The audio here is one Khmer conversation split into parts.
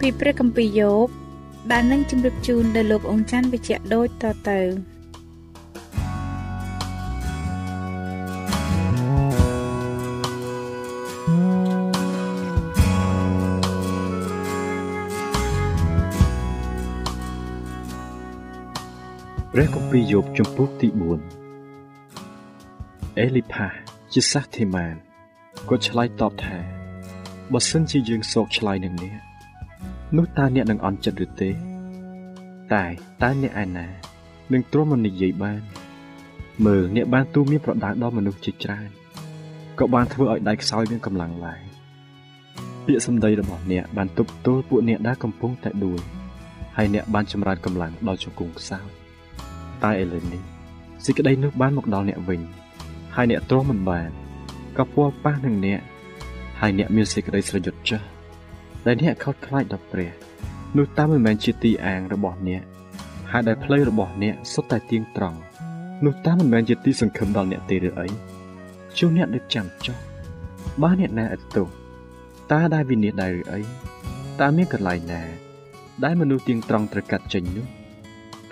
ពីព្រះគម្ពីរយោបដែលនឹងជម្រាបជូនដល់លោកអង្ចាន់វិជ្ជៈដូចតទៅព្រះគម្ពីរយោបជំពូកទី4អេលីផាជាសាសធីម៉ានគាត់ឆ្លើយតបថាបើសិនជាយើងសោកឆ្លើយនឹងអ្នក នោះតើអ្នកនឹងអន់ចិត្តឬទេ តែតើអ្នកឯណានឹងទ្រាំមិននិយាយបាន មើលអ្នកបានទូមានប្រដៅដល់មនុស្សជាច្រើនក៏បានធ្វើឲ្យដៃខ្សោយមានកម្លាំងឡើងពាក្យសម្ដីរបស់អ្នកបានទប់ទល់ពួកអ្នកដែលកំពុងតែដួលហើយអ្នកបានចម្រើនកម្លាំងដល់ជង្គង់ខ្សោយតែឥឡូវនេះសេចក្តីនោះបានមកដល់អ្នកវិញ ហើយអ្នកទ្រាំមិនបានក៏ពោះប៉ះនឹងអ្នកហើយអ្នកមានសេចក្តីស្រយុតចាស់ ដែលអ្នកខោតខ្លាចដល់ព្រះនោះតាមមិនមែនជាទីអាងរបស់អ្នកហើយដែលផ្លូវរបស់អ្នកសុទ្ធតែទៀងត្រង់នោះតាមមិនមែនជាទីសង្ឃឹមដល់អ្នកទេឬអីជួអ្នកដឹកចាំចុះបើអ្នកណាអត់ទោសតើដែលវិនិច្ឆ័យដែរឬអីតើមានកន្លែងណា ដែលមនុស្សទៀងត្រង់ត្រូវកាត់ចេញនោះ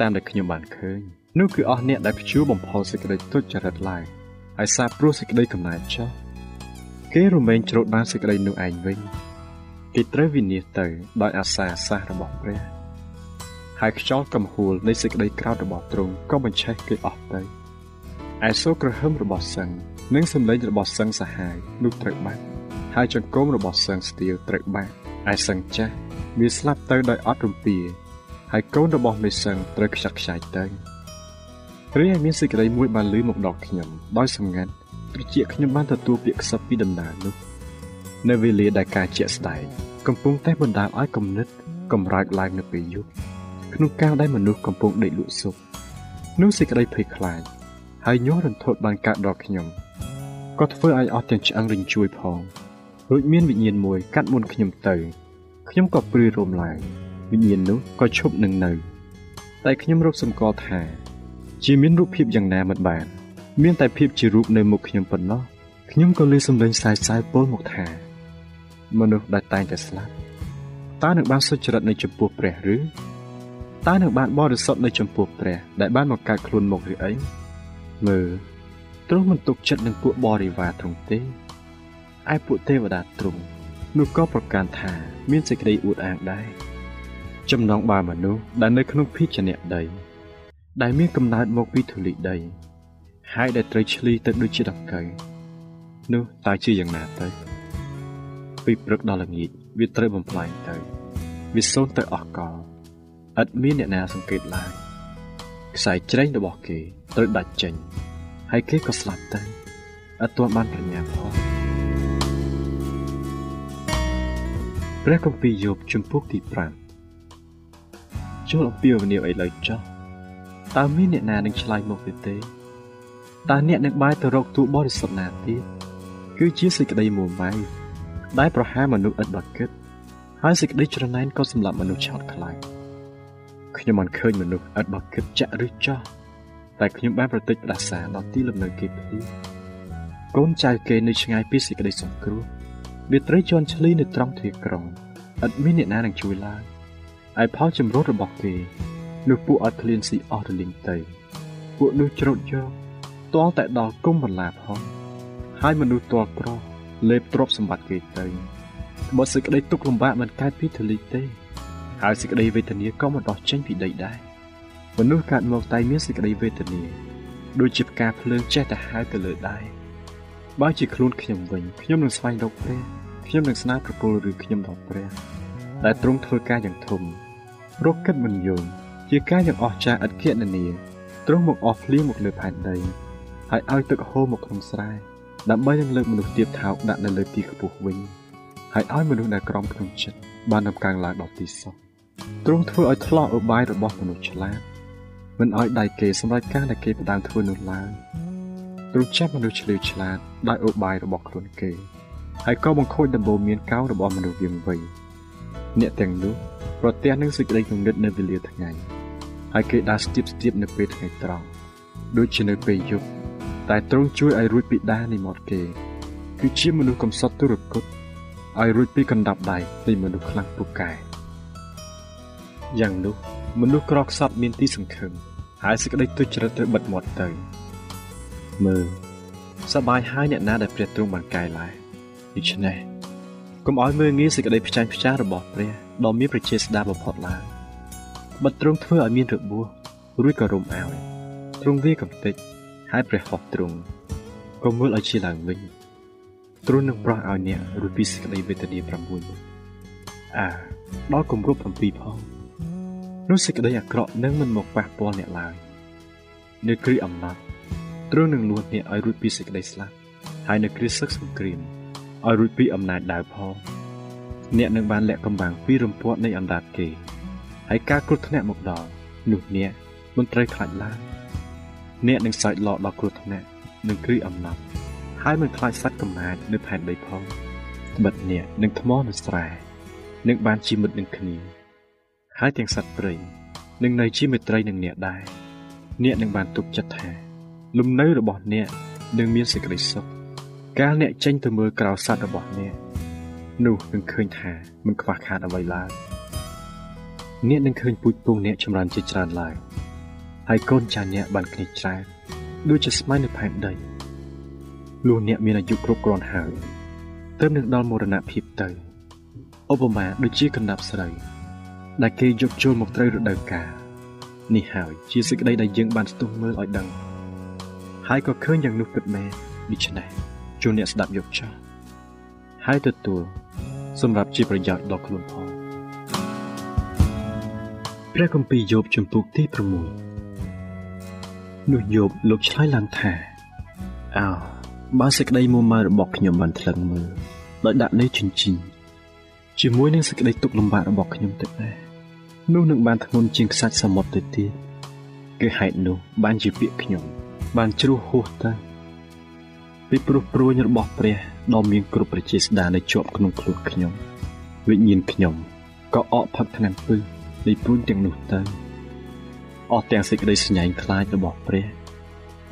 តាមដែលខ្ញុំបានឃើញនោះគឺអស់អ្នកដែលព្យួរបំផុសសេចក្តីទុច្ចរិតឡើយហើយសាបព្រោះសេចក្តីកំណែចុះគេរមែងច្រូតបានសេចក្តីនោះឯងវិញ គេត្រូវវិនិច្ឆ័យទៅដោយអាសាអាសាសរបស់ព្រះហើយខ្យល់កំហួលនៃសេចក្តីក្រោធរបស់ទ្រង់ក៏បញ្ឆេះគេអស់ទៅឯសូរក្រហឹមរបស់សឹងនិងសម្លេងរបស់សឹងសាហាយនោះត្រូវបាត់ហើយចង្កូមរបស់សឹងស្ទៀវត្រូវបាត់ឯសឹងចាស់វាស្លាប់ទៅដោយអត់រំពាហើយកូនរបស់មេសឹងត្រូវខ្ចាត់ខ្ចាយទៅរីឯមានសេចក្តីមួយបានលឺមកដល់ខ្ញុំដោយសម្ងាត់ត្រជាខ្ញុំបានទទួលពាក្យខ្សឹបពីដំណើរនោះ នៅវេលាដែលការជាក់ស្ដែងកំពុងតែបណ្ដាលឲ្យគំនិតកម្រើកឡើងនៅពេលយប់ក្នុងកាលដែលមនុស្សកំពុងដេកលក់សុខនោះសេចក្តីភ័យខ្លាចហើយញ័ររន្ធត់បានកើតដល់ខ្ញុំក៏ធ្វើឲ្យអស់ទាំងឆ្អឹងរញ្ជួយផងរួចមានវិញ្ញាណមួយកាត់មុនខ្ញុំទៅខ្ញុំក៏ព្រឿរោមឡើងវិញ្ញាណនោះក៏ឈប់នឹងនៅ តែខ្ញុំរកសម្គាល់ថា ជាមានរូបភាពយ៉ាងណាមិនបាន មានតែភាពជារូបនៅមុខខ្ញុំប៉ុណ្ណោះខ្ញុំក៏លើសំឡេងសាយសាយពោលមកថា មនុស្សដែលតែងតែស្លាប់តើនឹងបានសុចរិតនៅចំពោះព្រះឬតើនឹងបានបរិសុទ្ធនៅចំពោះព្រះដែលបានមកកើតខ្លួនមកឬអីមើលទ្រង់មិនទុកចិត្តនឹងពួកបរិវារទ្រង់ទេឯពួកទេវតាទ្រង់នោះក៏ប្រកាន់ថា មានសេចក្តីអួតអាងដែរចំណងបាមនុស្សដែលនៅក្នុងភីជ្ជៈដី ដែលមានកំណើតមកពីធូលីដី ហើយដែលត្រូវឆ្លីទៅដូចជាដង្កូវនោះតើជាយ៉ាងណាទៅ ពីព្រឹកដល់ល្ងាចវាត្រូវបំផ្លាញទៅវាសូន្យទៅអស់កលឥតមានអ្នកណាសង្កេតឡើយខ្សែជ្រែងរបស់គេត្រូវដាច់ចេញហើយគេក៏ស្លាប់ទៅឥតទាន់បានប្រញាប់ផងព្រះគម្ពីរយោបជំពូកទី5ចូលអំពាវនាវឥឡូវចុះតើមានអ្នកណានឹងឆ្លើយមកទេទេតើអ្នកនឹងបាយទៅរកទូបរិសុទ្ធណាទៀតគឺជាសេចក្តីមួម៉ៅ ដែលប្រហារមនុស្សឥតបកិតហើយសេចក្តីច្រណែនក៏សម្លាប់មនុស្សឆោតខ្លាំងខ្ញុំមិនឃើញមនុស្សឥតបកិតចាក់ឬចោះតែខ្ញុំបានប្រតិចផ្ដាសាដល់ទីលំនៅគេភ្លីកូនចៅគេនៅឆ្ងាយពីសេចក្តីសង្គ្រោះវាត្រីជន់ឈ្លីនៅត្រង់ទ្វារក្រុងឥតមានអ្នកណានឹងជួយឡើយឯផលចម្រុះរបស់គេនោះពួកអត់ឃ្លានស៊ីអស់រលីងទៅពួកនោះច្រូតយកទាល់តែដល់គុំបន្លាផងហើយមនុស្សទាល់ក្រ លេបទ្រព្យសម្បត្តិគេទៅបើសេចក្តីទុក្ខលំបាកមិនកើតពីទលីទេហើយសេចក្តីវេទនាក៏មិនដោះចេញពីដីដែរមនុស្សកើតមកតែមានសេចក្តីវេទនាដូចជាផ្កាភ្លើងចេះតែហៅទៅលើដែរបើជាខ្លួនខ្ញុំវិញខ្ញុំនឹងស្វែងរកព្រះខ្ញុំនឹងស្នើប្រគល់ឬខ្ញុំដល់ព្រះដែលទ្រង់ធ្វើការយ៉ាងធំរកគិតមិនយល់ជាការយ៉ាងអស្ចារ្យឥតគណនាទ្រង់មកអស់ភ្លៀងមកលើផែនដីហើយឲ្យទឹកហូរមកក្នុងស្រែ ដើម្បីនឹងលើកមនុស្សទៀតថោកដាក់នៅលើទីខ្ពស់វិញហើយឲ្យមនុស្សដែលក្រំក្នុងចិត្តបានដំកើងឡើងដល់ទីសុខទ្រង់ធ្វើឲ្យថ្លោះឧបាយរបស់មនុស្សឆ្លាតមិនឲ្យដៃគេសម្រេចការដែលគេផ្ដើមធ្វើនោះឡើយទ្រង់ចាប់មនុស្សឆ្លៀវឆ្លាតដោយឧបាយរបស់ខ្លួនគេហើយក៏បង្ខូចដំបូលមានកោងរបស់មនុស្សវាងវៃអ្នកទាំងនោះប្រទះនឹងសេចក្តីគំនិតនៅវេលាថ្ងៃហើយគេដើរស្ទាបស្ទាបនៅពេលថ្ងៃត្រង់ដូចជានៅពេលយប់ តែទ្រង់ជួយឲ្យរួចពីដានៃមាត់គេ គឺជាមនុស្សកំសត់ទុរគតឲ្យរួចពីកណ្ដាប់ដៃនៃមនុស្សខ្លាំងពូកែយ៉ាងនោះមនុស្សក្រខ្សត់មានទីសង្ឃឹមហើយសេចក្តីទុច្ចរិតត្រូវបិទមាត់ទៅមើលសបាយហើយអ្នកណាដែលព្រះទ្រង់បានកែឡាដូច្នេះកុំឲ្យមើលងាយសេចក្តីផ្ចាញ់ផ្ចាស់របស់ព្រះដ៏មានប្រជាស្ដាបំផុតឡើយបិទទ្រង់ធ្វើឲ្យមានរបួសរួចក៏រំអាវទ្រង់វាកំតិច ហើយព្រះហស្ថទ្រង់ក៏មើលឲ្យជាឡើងវិញទ្រង់នឹងប្រោះឲ្យអ្នករួចពីសេចក្តីវេទនា6អាដល់គម្រប់7ផងនោះសេចក្តីអាក្រក់នឹងមិនមកប៉ះពាល់អ្នកឡើយនៅគ្រាអំណត់ទ្រង់នឹងលួចអ្នកឲ្យរួចពីសេចក្តីស្លាប់ហើយនៅគ្រាសឹកសង្គ្រាមឲ្យរួចពីអំណាចដាវផងអ្នកនឹងបានលាក់កំបាំងពីរំពាត់នៃអណ្ដាតគេហើយការគ្រោះថ្នាក់មកដល់នោះអ្នកមិនត្រូវខ្លាចឡើយ អ្នកនឹងសើចឡកដល់គ្រោះថ្នាក់នឹងគ្រាអំណត់ហើយមិនខ្លាចសត្វកំណាចនៅផែនដីផងបិទអ្នកនឹងថ្មនៅស្រែនឹងបានជាមិត្តនឹងគ្នាហើយទាំងសត្វព្រៃនឹងនៅជាមិត្តត្រីនឹងអ្នកដែរអ្នកនឹងបានទុកចិត្តថាលំនៅរបស់អ្នកនឹងមានសេចក្តីសុខកាលអ្នកចេញទៅមើលក្រៅសត្វរបស់អ្នកនោះនឹងឃើញថាមិនខ្វះខាតអ្វីឡើយអ្នកនឹងឃើញពូជពងអ្នកចម្រើនជាច្រើនឡើង ហើយកូនចាស់អ្នកបានគ្នាច្រើនដូចជាស្មៅនៅផែនដីលុះអ្នកមានអាយុគ្រប់គ្រាន់ហើយទើបនឹងដល់មរណភាពទៅឧបមាដូចជាកណ្ដាប់ស្រូវដែលគេយកចូលមកត្រូវរដូវកាលនេះហើយជាសេចក្តីដែលយើងបានស្ទុះមើលឲ្យដឹងហើយក៏ឃើញយ៉ាងនោះពិតមែនដូច្នេះជួនអ្នកស្ដាប់យកចោលហើយទទួលសម្រាប់ជាប្រយោជន៍ដល់ខ្លួនផងព្រះគម្ពីរយោបជំពូកទី6 នោះយោបលោកឆ្លើយឡើងថាអោបើសេចក្តីមួម៉ៅរបស់ខ្ញុំបានថ្លឹងមើលដោយដាក់នៅចិញ្ចីជាមួយនឹងសេចក្តីទុក្ខលំបាករបស់ខ្ញុំទៅដែរនោះនឹងបានធ្ងន់ជាងខ្សាច់សមុទ្រទៅទៀតគឺហេតុនោះបានជាពាក្យខ្ញុំ បានជ្រុះហួសទៅពីព្រោះព្រួញរបស់ព្រះដ៏មានគ្រប់ប្រជាស្ដារនៅជាប់ក្នុងខ្លួនខ្ញុំ វិញ្ញាណខ្ញុំក៏អកផឹកថ្នាំពឹសនៃព្រួញទាំងនោះទៅ អស់ទាំងសេចក្តីស្ញែងខ្លាចរបស់ព្រះ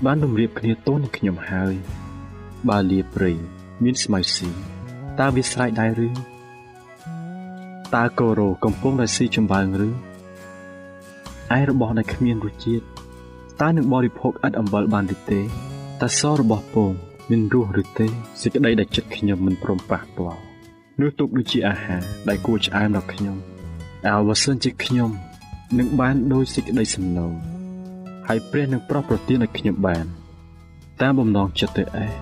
បានរំរៀបគ្នាទោនឹងខ្ញុំហើយ បើលាព្រៃមានស្មៅស៊ីតើវាស្រែកដែរឬតើកូរ៉ូកំពុងតែស៊ីចំបើងឬឯរបស់ដែលគ្មានរសជាតិតើនឹងបរិភោគឥតអំបិលបានឬទេតើសរបស់ពងមានរសឬទេសេចក្តីដែលចិត្តខ្ញុំមិនព្រមប៉ះពាល់នោះទុកដូចជាអាហារដែលគួរឆ្អែមដល់ខ្ញុំអើបើសិនជាខ្ញុំ នឹងបានដោយសេចក្តីសំណងហើយព្រះនឹងប្រោះប្រទានឲ្យខ្ញុំបាន តាមបំណងចិត្តទៅឯង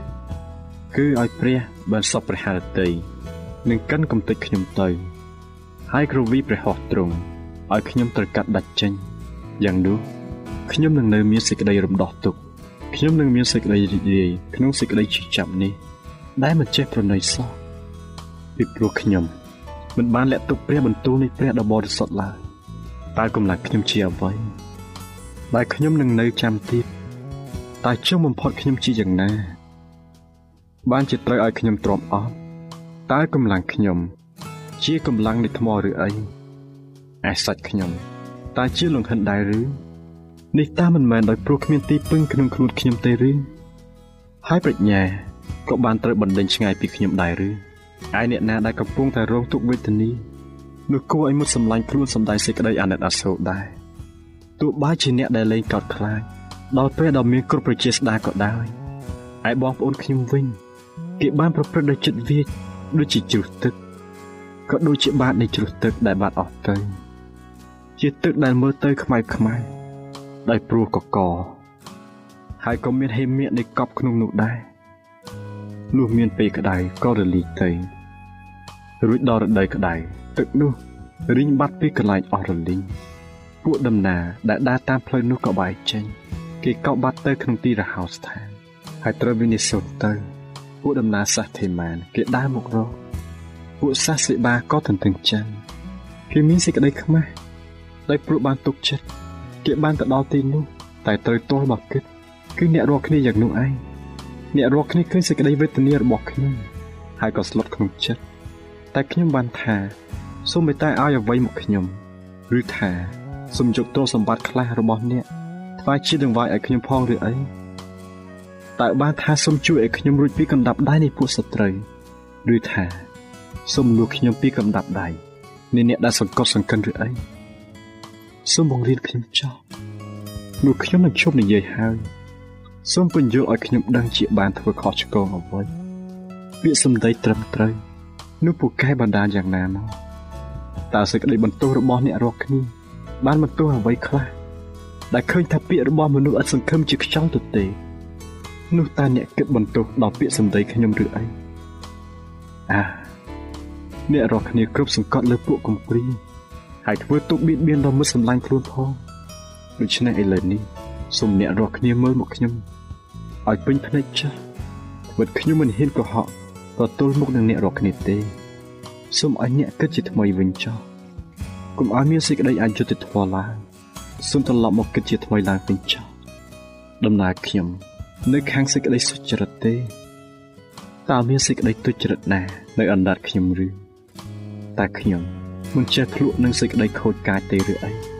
គឺឲ្យព្រះបានសពព្រះハរតីនឹងកាន់កំទេចខ្ញុំទៅ ហើយគ្រវីព្រះហស្ថទ្រង់ឲ្យខ្ញុំត្រូវកាត់ដាច់ចេញយ៉ាងនោះខ្ញុំនឹងនៅមានសេចក្តីរំដោះទុក្ខខ្ញុំនឹងមានសេចក្តីរីករាយក្នុងសេចក្តីជឿចាប់នេះ ដែលមិនចេះប្រណីសោះពីព្រោះខ្ញុំមិនបានលាក់ទុកព្រះបន្ទូលនៃព្រះដ៏បរិសុទ្ធឡើយ តើកម្លាំងខ្ញុំជាអ្វីដែលខ្ញុំនឹងនៅចាំទៀតតើចុងបំផុតខ្ញុំជាយ៉ាងណា បានជាត្រូវឲ្យខ្ញុំទ្រាំអត់តើកម្លាំងខ្ញុំ ជាកម្លាំងនៃថ្មឬអីឯសាច់ខ្ញុំតតើជាលង្ហិនដែរឬនេះតើមិនមែនដោយព្រោះគ្មានទីពឹងក្នុងខ្លួនខ្ញុំទេឬហើយប្រាជ្ញាក៏បានត្រូវបណ្ដេញឆ្ងាយពីខ្ញុំដែរឬឯអ្នកណាដែលកំពុងតែរងទុក្ខវេទនា នោះគួរឲ្យមុតសម្លាញ់ខ្លួនសម្ដែងសេចក្តីអាណិតអាសូរដែរទោះបីជាអ្នកដែលលែងកោតខ្លាចដល់ពេលដ៏មានគ្រប់ប្រជាស្ដារក៏ដោយឯបងប្អូនខ្ញុំវិញគេបានប្រព្រឹត្តដោយចិត្តវាចដូចជាជ្រុះទឹកក៏ដូចជាបាតនៃជ្រុះទឹកដែលបាត់អស់ទៅជាទឹកដែលមើលទៅខ្មៅខ្មៅដោយព្រោះកកហើយក៏មានហេមៀនៃកប់ក្នុងនោះដែរលុះមានពេលក្តៅក៏រលីកទៅរួចដល់រដូវក្តៅ ទឹកនោះរីងបាត់ពីកន្លែងអស់រលីងពួកដំណើរដែលដើរតាមផ្លូវនោះក៏បែកចេញ គេកោបបាត់ទៅក្នុងទីរហោស្ថានហើយត្រូវវិនិច្ឆ័យទៅពួកដំណើរសាសធេម៉ាន គេដើរមករកពួកសាសសិបាក៏ទន្ទឹងចាំគេមានសេចក្តីខ្មាស់ដោយព្រោះបានទុកចិត្តគេបានទៅដល់ទីនោះតែត្រូវទាល់មកគិតគឺអ្នករកគ្នាយ៉ាងនោះឯងអ្នករកគ្នាឃើញសេចក្តីវេទនារបស់ខ្ញុំហើយក៏ស្លុតក្នុងចិត្តតែខ្ញុំបានថា សូមមេត្តាឲ្យអ្វីមកខ្ញុំឬថាសូមយកទោសសម្បត្តិខ្លះរបស់អ្នកថ្វាយជាដង្វាយឲ្យខ្ញុំផងឬអីតើបានថាសូមជួយឲ្យខ្ញុំរួចពីកណ្ដាប់ដៃនៃពួកសត្រូវឬថាសូមលួចខ្ញុំពីកណ្ដាប់ដៃនៃអ្នកដែលសង្កត់សង្កិនឬអីសូមបង្រៀនខ្ញុំចោះនោះខ្ញុំនឹងជប់និយាយហើយសូមពន្យល់ឲ្យខ្ញុំដឹងជាបានធ្វើខុសឆ្គងអ្វីពាក្យសម្ដីត្រឹមត្រូវនោះពូកែបណ្ដាលយ៉ាងណាមក តើសេចក្តីបន្ទោសរបស់អ្នករាល់គ្នាបានបន្ទោសអ្វីខ្លះដែលឃើញថាពាក្យរបស់មនុស្សឥតសង្ឃឹមជាខ្ចង់ទៅទេនោះតើអ្នកគិតបន្ទោសដល់ពាក្យសម្ដីខ្ញុំឬអីអាអ្នករាល់គ្នាគ្រប់សង្កត់លើពួកកំព្រីហើយធ្វើទុកបៀតបៀនដល់មិត្តសម្លាញ់ខ្លួនផងដូច្នេះឥឡូវនេះសូមអ្នករាល់គ្នាមើលមកខ្ញុំឲ្យពេញភ្នែកចាស់វិតខ្ញុំមិនហ៊ានកុហកទទួលមុខនឹងអ្នករាល់គ្នាទេ សូមឲ្យអ្នកគិតជាថ្មីវិញចុះកុំឲ្យមានសេចក្តីអយុត្តិធម៌ឡើងសូមត្រឡប់មកគិតជាថ្មីឡើងវិញចុះដំណើរខ្ញុំ នៅខាងសេចក្តីសុចរិតទេតើមានសេចក្តីទុច្ចរិតណា នៅអណ្ដាតខ្ញុំឬតែខ្ញុំមិនចេះភ្លក់នឹងសេចក្តីខូចកាចទេឬអី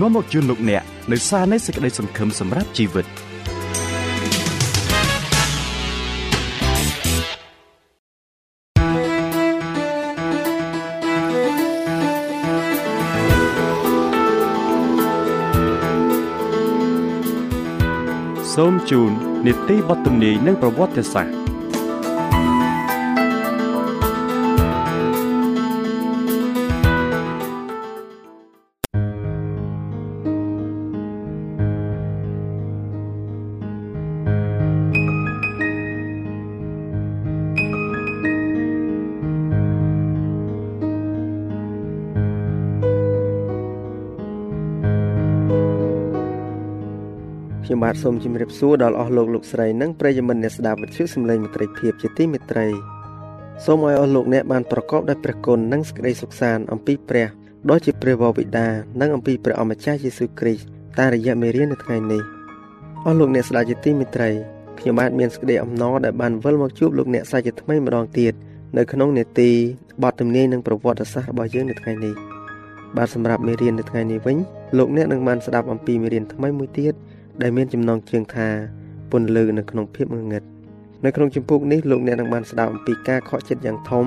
នាំមកជូនលោកអ្នកនៅសារនៃសេចក្តីសង្ឃឹមសម្រាប់ជីវិតសូមជូននីតិបទទំនាយនិងប្រវត្តិសាស្ត្រ បាទសូមជម្រាបសួរដល់អស់លោកលោកស្រីនិងប្រិយមិត្តអ្នកស្ដាប់វិទ្យុសំឡេងមិត្តភាពជាទីមេត្រីសូមឲ្យអស់លោកអ្នកបានប្រកបដោយព្រះគុណនិងសេចក្តីសុខសាន្តអំពីព្រះដ៏ជាព្រះវរបិតានិងអំពីព្រះអម្ចាស់យេស៊ូវគ្រីស្ទតាមរយៈមេរៀននៅថ្ងៃនេះអស់លោកអ្នកស្ដាប់ជាទីមេត្រីខ្ញុំបាទមានសេចក្តីអំណរដែលបានវិលមកជួបលោកអ្នកសាជាថ្មីម្ដងទៀតនៅក្នុងនេតិបទទំនាយនិងប្រវត្តិសាស្ត្ររបស់យើងនៅថ្ងៃនេះបាទសម្រាប់មេរៀននៅថ្ងៃនេះវិញលោកអ្នកនឹងបានស្ដាប់អំពីមេរៀនថ្មីមួយទៀត ដែលមានចំណងជើងថាពន្លឺនៅក្នុងភាពងងឹតនៅក្នុងចម្ពោះនេះលោកអ្នកនឹងបានស្ដាប់អំពីការខកចិត្តយ៉ាងធំ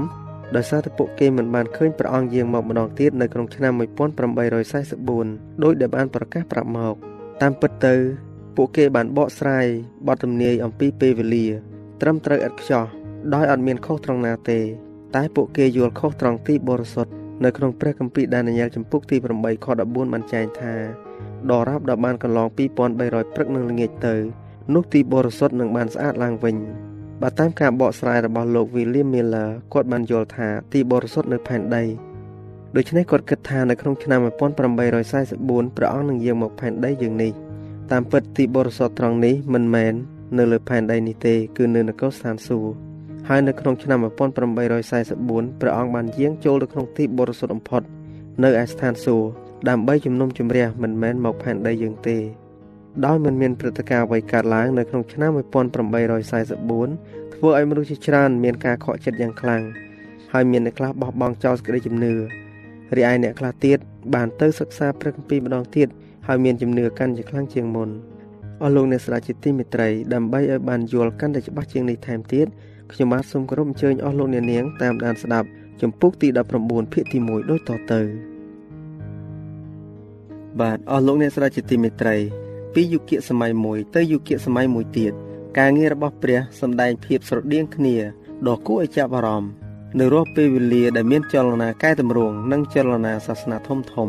ដោយសារតែពួកគេមិនបានឃើញព្រះអង្គយាងមកម្ដងទៀតនៅក្នុងឆ្នាំ1844ដោយដែលបានប្រកាសប្រាប់មក តាមពិតទៅ ពួកគេបានបកស្រាយបទទំនាយអំពីពេលវេលា ត្រឹមត្រូវឥតខ្ចោះដោយអត់មានខុសត្រង់ណាទេ តែពួកគេយល់ខុសត្រង់ទីបរិសុទ្ធនៅក្នុងព្រះគម្ពីរដានីយ៉ែលចំពុកទី8ខ14បានចែងថា ដរាបដល់បានកន្លង2300ព្រឹកនឹងល្ងាចទៅនោះទីបរិសុទ្ធនឹងបានស្អាតឡើងវិញបើតាមការបកស្រាយរបស់លោក William Miller គាត់បានយល់ថាទីបរិសុទ្ធនៅផែនដីដូច្នេះគាត់គិតថានៅក្នុងឆ្នាំ1844ព្រះអង្គនឹងយាងមកផែនដីយើងនេះតាមពិតទីបរិសុទ្ធត្រង់នេះមិនមែននៅលើផែនដីនេះទេគឺនៅនគរស្ថានសួគ៌ហើយនៅក្នុងឆ្នាំ1844ព្រះអង្គបានយាងចូលទៅក្នុងទីបរិសុទ្ធបំផុតនៅឯស្ថានសួគ៌ ដើម្បីជំនុំជម្រះមិនមែនមកផែនដីយើងទេ ដោយមិនមានព្រឹត្តិការណ៍អ្វីកើតឡើងនៅក្នុងឆ្នាំ1844ធ្វើឲ្យមនុស្សជាច្រើនមានការខកចិត្តយ៉ាងខ្លាំងហើយមានអ្នកខ្លះបោះបង់ចោលសេចក្តីជំនឿរីឯអ្នកខ្លះទៀតបានទៅសិក្សាព្រះគម្ពីរម្ដងទៀតហើយមានជំនឿកាន់ជាខ្លាំងជាងមុនអស់លោកអ្នកស្ដាប់ជាទីមេត្រីដើម្បីឲ្យបានយល់កាន់តែច្បាស់ជាងនេះថែមទៀតខ្ញុំបាទសូមគោរពអញ្ជើញអស់លោកអ្នកនាងតាមដានស្ដាប់ចម្ពោះទី19ភាគទី1ដូចតទៅ បាទអស់លោកអ្នកស្ដាប់ជាទីមេត្រីពីយុគសម័យមួយទៅយុគសម័យមួយទៀតការងាររបស់ព្រះសម្ដែងភាពស្រដៀងគ្នាដ៏គួរឲ្យចាប់អារម្មណ៍នៅរស់ពេលវេលាដែលមានចលនាកែតម្រង់និងចលនាសាសនាធំធំ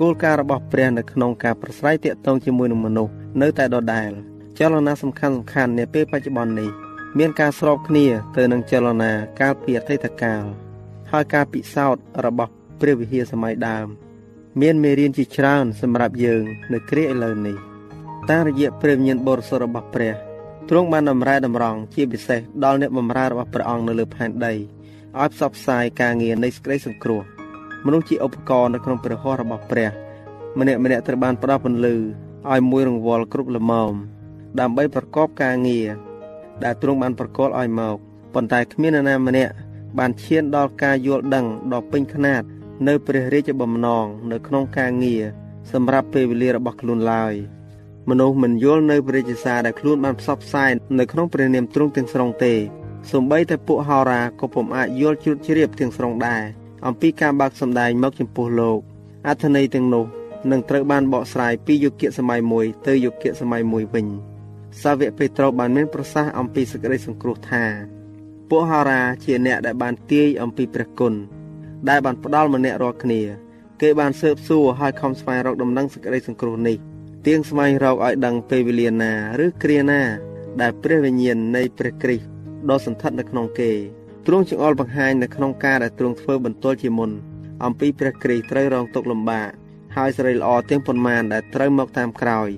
គោលការណ៍របស់ព្រះនៅក្នុងការប្រស្រ័យទាក់ទងជាមួយនឹងមនុស្សនៅតែដដែលចលនាសំខាន់សំខាន់នាពេលបច្ចុប្បន្ននេះមានការស្របគ្នាទៅនឹងចលនាកាលពីអតីតកាលហើយការពិសោធន៍របស់ព្រះវិហារសម័យដើម មានមេរៀនជាច្រើនសម្រាប់យើងនៅគ្រាឥឡូវនេះតាមរយៈព្រះវិញ្ញាណបរិសុទ្ធរបស់ព្រះទ្រង់បានតម្រែតម្រង់ជាពិសេសដល់អ្នកបម្រើរបស់ព្រះអង្គនៅលើផែនដីឲ្យផ្សព្វផ្សាយការងារនៃសេចក្តីសង្គ្រោះមនុស្សជាឧបករណ៍នៅក្នុងព្រះហស្ថរបស់ព្រះ ម្នាក់ម្នាក់ត្រូវបានផ្ដល់ពន្លឺឲ្យមួយរង្វល់គ្រប់លមមដើម្បីប្រកបការងារដែលទ្រង់បានប្រកល់ឲ្យមកប៉ុន្តែគ្មាននរណាម្នាក់បានឈានដល់ការយល់ដឹងដ៏ពេញខ្នាត នៅព្រះរាជបំណងនៅក្នុងការងារសម្រាប់ពេលវេលារបស់ខ្លួនឡើយមនុស្សមិនយល់នៅព្រះរាជសារដែលខ្លួនបានផ្សព្វផ្សាយនៅក្នុងព្រះនាមទ្រង់ទាំងស្រុងទេសូម្បីតែពួកហោរាក៏ពុំអាចយល់ជ្រួតជ្រាបទាំងស្រុងដែរអំពីការបើកសម្ដែងមកចំពោះលោកអត្ថន័យទាំងនោះនឹងត្រូវបានបកស្រាយពីយុគសម័យមួយទៅយុគសម័យមួយវិញសាវកពេត្រុសបានមានប្រសាសន៍អំពីសេចក្តីសង្គ្រោះថាពួកហោរាជាអ្នកដែលបានទាយអំពីព្រះគុណ ដែលបានផ្ដល់ម្នាក់រាល់គ្នា គេបានស៊ើបសួរហើយខំស្វែងរកដំណឹងសេចក្តីសង្គ្រោះនេះទៀងស្វែងរកឲ្យដឹងពេលវេលាណា ឬគ្រាណា ដែលព្រះវិញ្ញាណនៃព្រះគ្រីស្ទដ៏សន្ធិដ្ឋនៅក្នុងគេទ្រង់ចង្អុលបង្ហាញនៅក្នុងការដែលទ្រង់ធ្វើបន្ទាល់ជាមុនអំពីព្រះគ្រីស្ទត្រូវរងទុក្ខលំបាកហើយសេរីល្អទាំងប៉ុន្មានដែលត្រូវមកតាមក្រោយ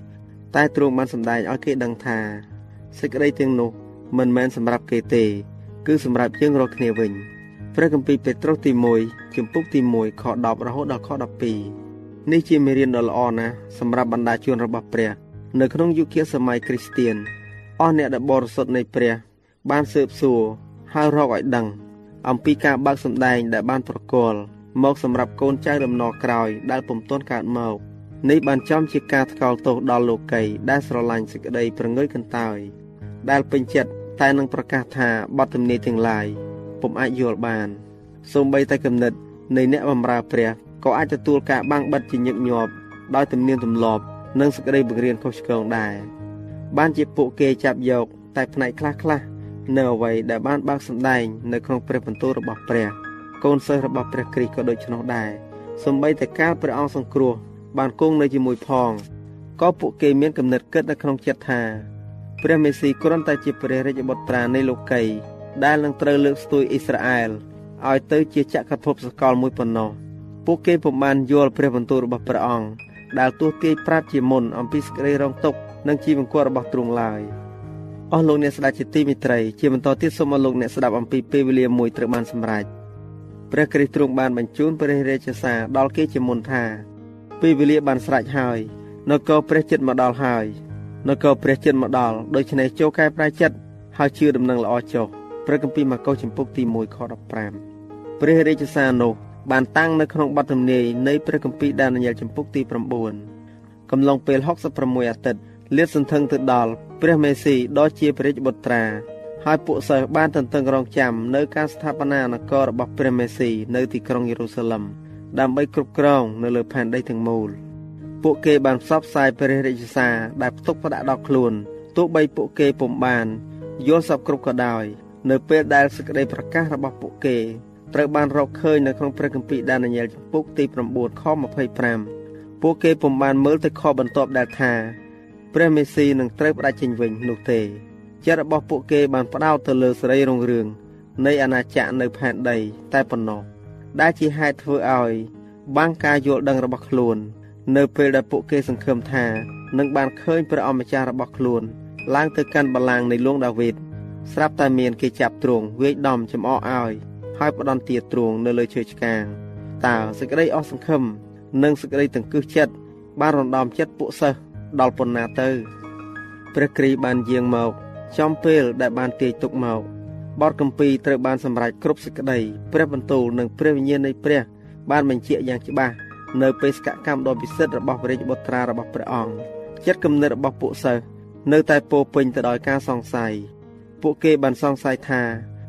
តែទ្រង់បានសម្ដែងឲ្យគេដឹងថាសេចក្តីទាំងនោះមិនមែនសម្រាប់គេទេ គឺសម្រាប់យើងរាល់គ្នាវិញ ព្រះគម្ពីរពេត្រុសទី1ជំពូកទី1ខ10រហូតដល់ខ12នេះជាមេរៀនដ៏ល្អណាស់សម្រាប់បណ្ដាជនរបស់ព្រះ នៅក្នុងយុគសម័យគ្រីស្ទៀនអស់អ្នកដែលបរិសុទ្ធនៃព្រះ បានស៊ើបសួរហើយរកឲ្យដឹង អំពីការបើកសម្ដែងដែលបានប្រកល់មកសម្រាប់កូនចៅដំណរក្រោយដែលពុំទាន់កើតមកនេះបានចំជាការថ្កោលទោសដល់លោកីដែលស្រឡាញ់សេចក្តីប្រងើយកន្តើយដែលពេញចិត្តតែនឹងប្រកាសថាបទទំនាយទាំងឡាយ ពុំអាចយល់បានសូម្បីតែគំនិតនៃអ្នកបម្រើព្រះក៏អាចទទួលការបាំងបិទជាញឹកញាប់ដោយទំនៀមទម្លាប់និងសេចក្តីបង្រៀនខុសឆ្គងដែរបានជាពួកគេចាប់យក តែផ្នែកខ្លះៗនៅអ្វីដែលបានបើកសម្ដែងនៅក្នុងព្រះបន្ទូលរបស់ព្រះ កូនសិស្សរបស់ព្រះគ្រីស្ទក៏ដូច្នោះដែរសម្បីតែកាលព្រះអង្គសង្គ្រោះបានគង់នៅជាមួយផងក៏ពួកគេមានគំនិតគិតនៅក្នុងចិត្តថា ព្រះមេស៊ីគ្រាន់តែជាព្រះរាជបុត្រានៃលោកី ដែលនឹងត្រូវលើកស្ទួយអ៊ីស្រាអែលឲ្យទៅជាចក្រភពសកលមួយប៉ុណ្ណោះពួកគេពុំបានយល់ព្រះបន្ទូលរបស់ព្រះអង្គដែលទោះទាយប្រាប់ជាមុនអំពីសេចក្តីរងទុក្ខនិងជីវង្គលរបស់ទ្រង់ឡើយ។អស់លោកអ្នកស្ដេចជាទីមេត្រីជាបន្តទៀតសូមអស់លោកអ្នកស្ដាប់អំពីពេលវេលាមួយត្រូវបានសម្រេចព្រះគ្រីស្ទទ្រង់បានបញ្ជូនព្រះរាជសារដល់គេជាមុនថាពេលវេលាបានស្រេចហើយនគរព្រះចិត្តមកដល់ហើយនគរព្រះចិត្តមកដល់ដូច្នេះចូលកែប្រែចិត្តហើយជឿដំណឹងល្អចុះ ព្រះគម្ពីរម៉ាកុសចំពុកទី1ខ15ព្រះរាជសារនោះបានតាំងនៅក្នុងបទទំនាយនៃព្រះគម្ពីរដានីយ៉ែលចំពុកទី9កំឡុងពេល66អាទិត្យលាតសន្ធឹងទៅដល់ព្រះមេស៊ីដ៏ជាព្រះរាជបុត្រាហើយពួកសិស្សបានទន្ទឹងរង់ចាំនៅការស្ថាបនានគររបស់ព្រះមេស៊ីនៅទីក្រុងយេរូសាឡឹមដើម្បីគ្រប់គ្រងនៅលើផែនដីទាំងមូលពួកគេបានផ្សព្វផ្សាយព្រះរាជសារដែលផ្ទុកផ្ដាក់ដល់ខ្លួនទោះបីពួកគេពុំបានយល់សពគ្រប់ក៏ដោយ នៅពេលដែលសេចក្តីប្រកាសរបស់ពួកគេត្រូវបានរកឃើញនៅក្នុងព្រះគម្ពីរដានីយ៉ែលចំពុកទី9ខ25ពួកគេពុំបានមើលទៅខបន្ទាប់ដែលថាព្រះមេស៊ីនឹងត្រូវផ្ដាច់ចេញវិញនោះទេចិត្តរបស់ពួកគេបានផ្ដោតទៅលើសេរីរុងរឿងនៃអាណាចក្រនៅផែនដី តែប៉ុណ្ណោះដែលជាហេតុធ្វើឲ្យបាំងការយល់ដឹងរបស់ខ្លួន នៅពេលដែលពួកគេសង្ឃឹមថានឹងបានឃើញព្រះអម្ចាស់របស់ខ្លួនឡើងទៅកាន់បល្ល័ង្កនៃលួងដាវីត ស្រាប់តែមានគេចាប់ទ្រង់វាយដំចំអកឲ្យហើយផ្ដន់ទាទ្រង់នៅលើឈើឆ្កាងតើសេចក្តីអស់សង្ឃឹមនិងសេចក្តីតង្កឹះចិត្តបានរំដំចិត្តពួកសិស្សដល់ប៉ុណ្ណាទៅព្រះគ្រីស្ទបានយាងមកចំពេលដែលបានទាយទុកមកបទកម្ពីត្រូវបានសម្រេចគ្រប់សេចក្តីព្រះបន្ទូលនិងព្រះវិញ្ញាណនៃព្រះបានបញ្ជាក់យ៉ាងច្បាស់នៅបេសកកម្មដ៏ពិសិដ្ឋរបស់ព្រះរាជបុត្រារបស់ព្រះអង្គចិត្តគំនិតរបស់ពួកសិស្សនៅតែពោពេញទៅដោយការសង្ស័យ ពួកគេបានសង្ស័យថា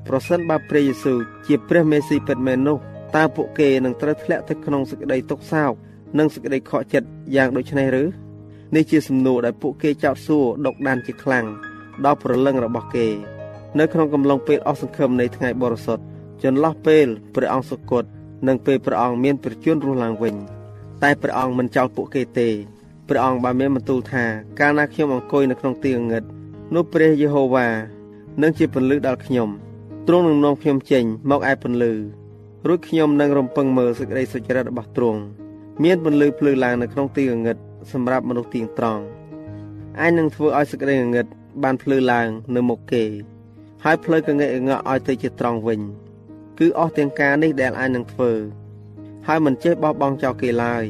ប្រសិនបើព្រះយេស៊ូវជាព្រះមេស៊ីពិតមែននោះតើពួកគេនឹងត្រូវធ្លាក់ទៅក្នុងសេចក្តីទុក្ខសោកនិងសេចក្តីខកចិត្តយ៉ាងដូចនេះឬនេះជាសំណួរដែលពួកគេចោទសួរដកដានជាខ្លាំងដល់ប្រលឹងរបស់គេ នៅក្នុងកំឡុងពេលអស់សង្ឃឹមនៃថ្ងៃបរិសុទ្ធចន្លោះពេលព្រះអង្គសុគតនិងពេលព្រះអង្គមានប្រជញ្ញរស់ឡើងវិញ តែព្រះអង្គមិនចោលពួកគេទេព្រះអង្គបានមានបន្ទូលថាកាលណាខ្ញុំអង្គុយនៅក្នុងទីងងឹតនោះព្រះយេហូវ៉ា នឹងជាពន្លឺដល់ខ្ញុំទ្រង់នឹងនាំខ្ញុំចេញមកឯពន្លឺរួចខ្ញុំនឹងរំពឹងមើលសេចក្តីសុចរិតរបស់ទ្រង់មានពន្លឺភ្លឺឡើងនៅក្នុងទីងងឹតសម្រាប់មនុស្សទៀងត្រង់ឯនឹងធ្វើឲ្យសេចក្តីងងឹតបានភ្លឺឡើងនៅមុខគេ ហើយផ្លូវកងែកងក់ឲ្យទៅជាត្រង់វិញ គឺអស់ទាំងការនេះដែលអាចនឹងធ្វើ ហើយមិនចេះបោះបង់ចោលគេឡើយ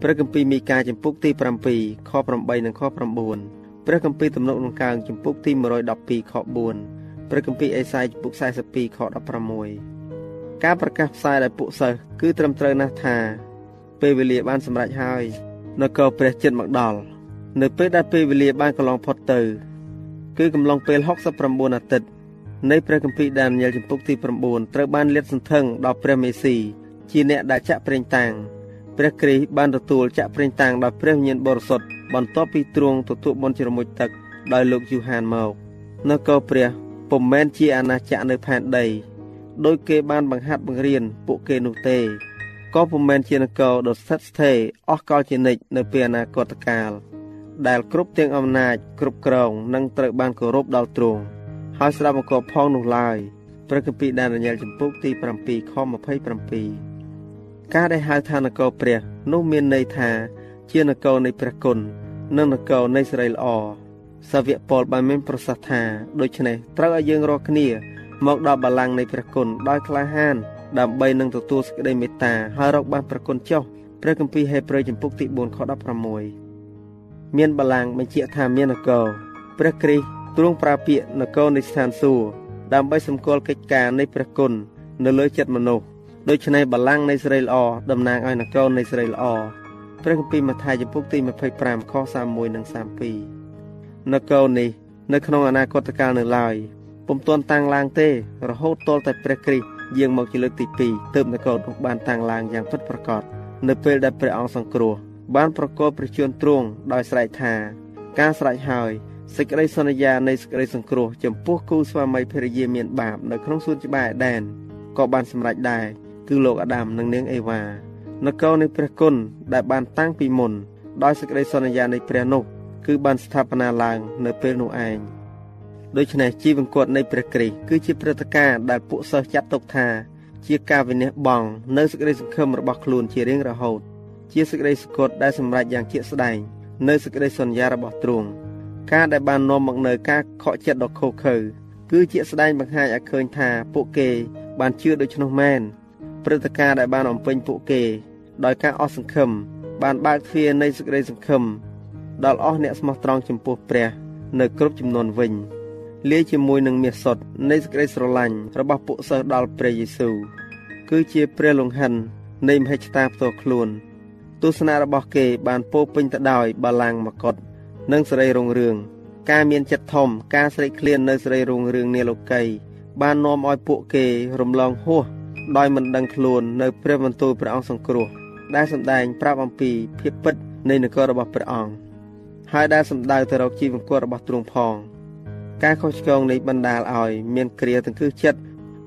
ព្រះគម្ពីរមីកាចំពុកទី7ខ8និងខ9 ព្រះគម្ពីរទំនុកដង្កើងចំពុកទី112ខ4ព្រះគម្ពីរអេសាយចំពុក42ខ16ការប្រកាសផ្សាយដល់ពួកសិស្សគឺត្រឹមត្រូវណាស់ថា ពេលវេលាបានសម្រេចហើយនគរព្រះចិត្តមកដល់នៅពេលដែលពេលវេលាបានកន្លងផុតទៅ គឺកំឡុងពេល69អាទិត្យនៃព្រះគម្ពីរដានីយ៉ែលចំពុកទី9ត្រូវបានលាតសន្ធឹងដល់ព្រះមេស៊ីជាអ្នកដែលចាក់ប្រេងតាំង ព្រះគ្រីស្ទបានទទួលចាក់ប្រេងតាំងដោយព្រះវិញ្ញាណបរិសុទ្ធបន្ទាប់ពីទ្រង់ទទួលបុណ្យជ្រមុជទឹកដោយលោកយូហានមកនគរព្រះពុំមែនជាអាណាចក្រនៅផែនដីដោយគេបានបង្ហាត់បង្រៀនពួកគេនោះទេក៏ពុំមែនជានគរដ៏ស្ថិតស្ថេរអស់កលជានិច្ចនៅពេលអនាគតកាលដែលគ្រប់ទាំងអំណាចគ្រប់គ្រងនឹងត្រូវបានគោរពដល់ទ្រង់ហើយស្ដាប់បង្គាប់ផងនោះឡើយព្រះគម្ពីរដានីយ៉ែលចំពុកទី7ខ27 ការដែលហៅថានគរព្រះ នោះមានន័យថា ជានគរនៃព្រះគុណនិងនគរនៃសេរីល្អសាវកពលបានមានប្រសាសន៍ថាដូច្នេះត្រូវឲ្យយើងរាល់គ្នា មកដល់បល្ល័ង្កនៃព្រះគុណដោយក្លាហាន ដើម្បីនឹងទទួលសេចក្តីមេត្តាហើយរកបានព្រះគុណចុះព្រះគម្ពីរហេព្រើរចំពុកទី4ខ16មានបលាំងបញ្ជាក់ថាមាននគរព្រះគ្រីស្ទទ្រង់ប្រើពាក្យនគរនៃស្ថានសួគ៌ដើម្បីសម្គាល់កិច្ចការនៃព្រះគុណនៅលើចិត្តមនុស្ស ដូច្នេះបលាំងនៃសេរីល្អតំណាងឲ្យនគរនៃសេរីល្អព្រះគម្ពីរម៉ាថាយចំពុកទី25ខ31និង32នគរនេះនៅក្នុងអនាគតកាលនៅឡើយពុំទាន់តាំងឡើងទេ រហូតទាល់តែព្រះគ្រីស្ទយាងមកជាលើកទី2ទើបនគរនោះបានតាំងឡើងយ៉ាងពិតប្រាកដនៅពេលដែលព្រះអង្គសង្គ្រោះបានប្រកបព្រះជន្មទ្រង់ដោយស្រែកថា ការស្រេចហើយសេចក្តីសន្យានៃសេចក្តីសង្គ្រោះចំពោះគូស្វាមីភរិយាមានបាបនៅក្នុងសួនច្បារអេដែនក៏បានសម្រេចដែរ គឺលោកអាដាមនិងនាងអេវ៉ានគរនៃព្រះគុណដែលបានតាំងពីមុនដោយសេចក្តីសន្យានៃព្រះនោះគឺបានស្ថាបនាឡើងនៅពេលនោះឯងដូច្នេះជីវង្គតនៃព្រះគ្រីស្ទគឺជាព្រឹត្តិការណ៍ដែលពួកសិស្សចាត់ទុកថា ជាការវិនិច្ឆ័យបងនៅសេចក្តីសង្ឃឹមរបស់ខ្លួនជារៀងរហូត ជាសេចក្តីសុគតដែលសម្រេចយ៉ាងជាក់ស្ដែងនៅសេចក្តីសន្យារបស់ទ្រង់ការដែលបាននាំមកនៅការខកចិត្តដ៏ខុសខើគឺជាស្ដែងបង្ហាញឲ្យឃើញថាពួកគេបានជឿដូច្នោះមែន ព្រឹត្តិការណ៍ដែលបានអំពេញពួកគេ ដោយការអស់សង្ឃឹមបានបើកទ្វារនៃសេចក្តីសង្ឃឹមដល់អស់អ្នកស្មោះត្រង់ចំពោះព្រះ នៅគ្រប់ចំនួនវិញលាយជាមួយនឹងមាសសុទ្ធនៃសេចក្តីស្រឡាញ់របស់ពួកសិស្សដល់ព្រះយេស៊ូវគឺជាព្រះលង្ហិននៃមហិច្ឆតាផ្ទាល់ខ្លួន ទស្សនៈរបស់គេបានពោពេញទៅដោយបលាំងមកុដនិងសេរីរុងរឿងការមានចិត្តធំការស្រេកឃ្លាននៅសេរីរុងរឿងនាលោកីបាននាំឲ្យពួកគេរំលងហួស ដោយមិនដឹងខ្លួននៅព្រះបន្ទូលព្រះអង្គសង្គ្រោះដែលសម្ដែងប្រាប់អំពីភាពពិតនៃនគររបស់ព្រះអង្គហើយដែលសម្ដៅទៅរកជីវង្គតរបស់ទ្រង់ផង ការខុសឆ្គងនេះបណ្ដាលឲ្យមានគ្រាទាំងគឺចិត្ត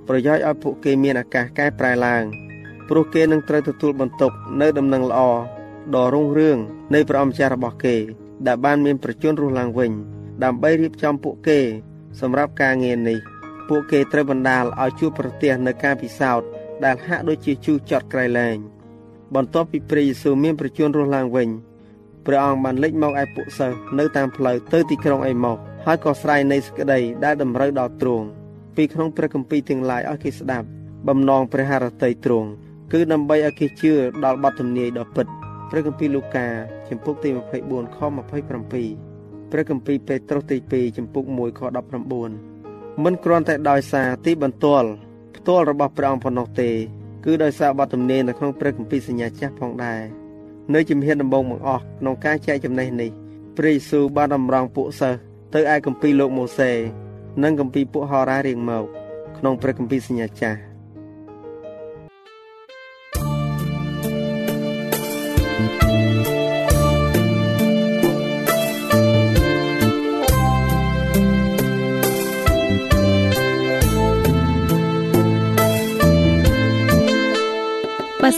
ប្រយោជន៍ឲ្យពួកគេមានឱកាសកែប្រែឡើងព្រោះគេនឹងត្រូវទទួលបន្ទុកនៅដំណឹងល្អដ៏រុងរឿងនៃព្រះអម្ចាស់របស់គេ ដែលបានមានប្រជញ្ញរស់ឡើងវិញ ដើម្បីរៀបចំពួកគេ សម្រាប់ការងារនេះ ពួកគេត្រូវបណ្ដាលឲ្យជួបប្រទះនៅការពិសោធន៍ដែលហាក់ដូចជាជូរចត់ក្រៃលែងបន្ទាប់ពីព្រះយេស៊ូវមានប្រជញ្ញរស់ឡើងវិញព្រះអង្គបានលេចមកឯពួកសិស្សនៅតាមផ្លូវទៅទីក្រុងអេម៉ូសហើយក៏ស្រែកនៃសេចក្តីដែលតម្រូវដល់ទ្រង់ពីក្នុងព្រះគម្ពីរទាំងឡាយឲ្យគេស្ដាប់បំណងព្រះハរតីទ្រង់គឺដើម្បីឲ្យគេជឿដល់បទទំនាយដ៏ពិតព្រះគម្ពីរលូកាជំពូកទី24ខ27ព្រះគម្ពីរពេត្រុសទី2ជំពូក1ខ19 មិនគ្រាន់តែដោយសារទីបន្ទាល់ផ្ទាល់របស់ព្រះអង្គប៉ុណ្ណោះទេ គឺដោយសារបទទំនាយនៅក្នុងព្រះគម្ពីរសញ្ញាចាស់ផងដែរនៅជំហានដំបូងបង្អស់ក្នុងការចែកចំណេះនេះព្រះយេស៊ូវបានតម្រង់ពួកសិស្សទៅឯគម្ពីរលោកម៉ូសេនិងគម្ពីរពួកហោរ៉ារៀងមកក្នុងព្រះគម្ពីរសញ្ញាចាស់